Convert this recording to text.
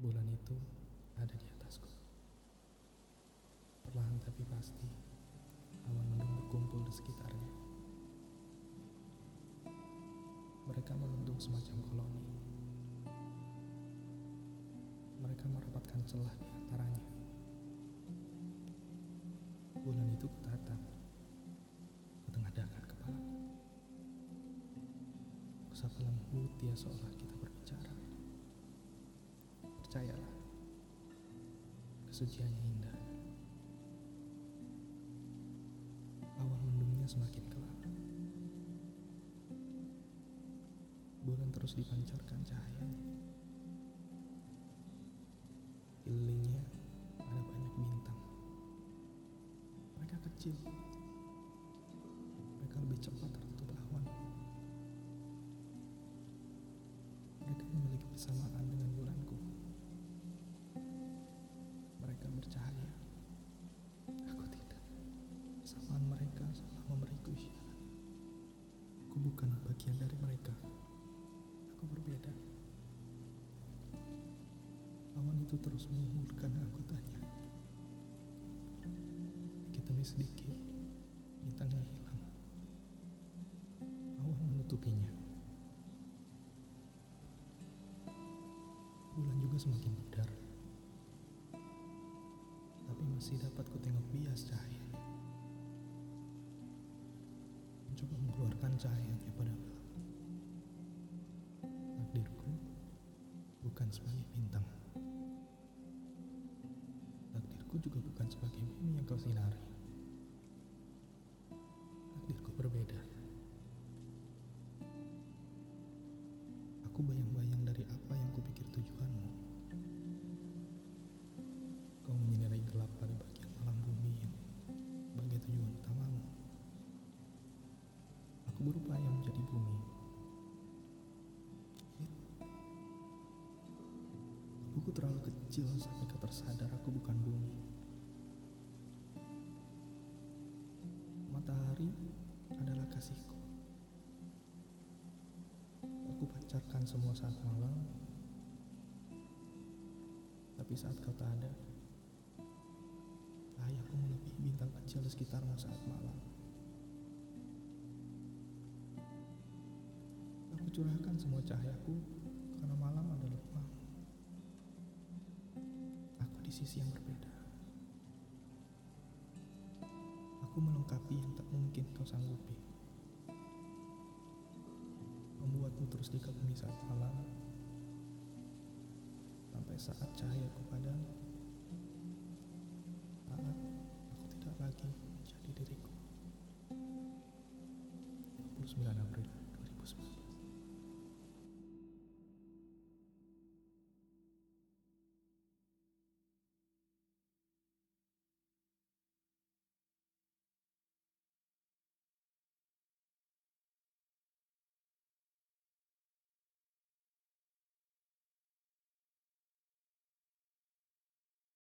Bulan itu ada di atasku. Perlahan tapi pasti, awan mendung berkumpul di sekitarnya. Mereka membentuk semacam koloni. Mereka merapatkan celah di antaranya. Bulan itu kutatap, kutengadahkan kepalaku. Kusapa lembut dia seolah kita. Percayalah, kesuciannya indah. Awan mendungnya semakin gelap. Bulan terus dipancarkan cahayanya. Kelilingnya ada banyak bintang. Mereka kecil. Mereka lebih cepat tertutup awan. Mereka memiliki persamaan dengan bukan bagian dari mereka. Aku berbeda. Awan itu terus mengumpulkan anggotanya. Sedikit demi sedikit, bintangnya hilang. Awan menutupinya. Bulan juga semakin pudar. Tapi masih dapat kutengok bias cahayanya. Mencoba mengeluarkan cahayanya pada malam. Takdirku bukan sebagai bintang. Takdirku juga bukan sebagai bumi yang kau sinari. Takdirku berbeda. Aku bayang-bayang dari apa yang kupikir tujuanmu. Kau menyinari gelap pada bagian Tubuhku terlalu kecil sampai kau tersadar aku bukan bumi. Matahari adalah kasihku. Aku pancarkan semua saat malam. Tapi saat kau tak ada, cahayaku melebihi bintang kecil di sekitarmu saat malam. Aku curahkan semua cahayaku karena malam adalah di sisi yang berbeda. Aku melengkapi yang tak mungkin kau sanggupi. Membuatmu terus dikagumi saat malam. Sampai saat cahayaku padam. Saat aku tidak lagi menjadi diriku. 29 April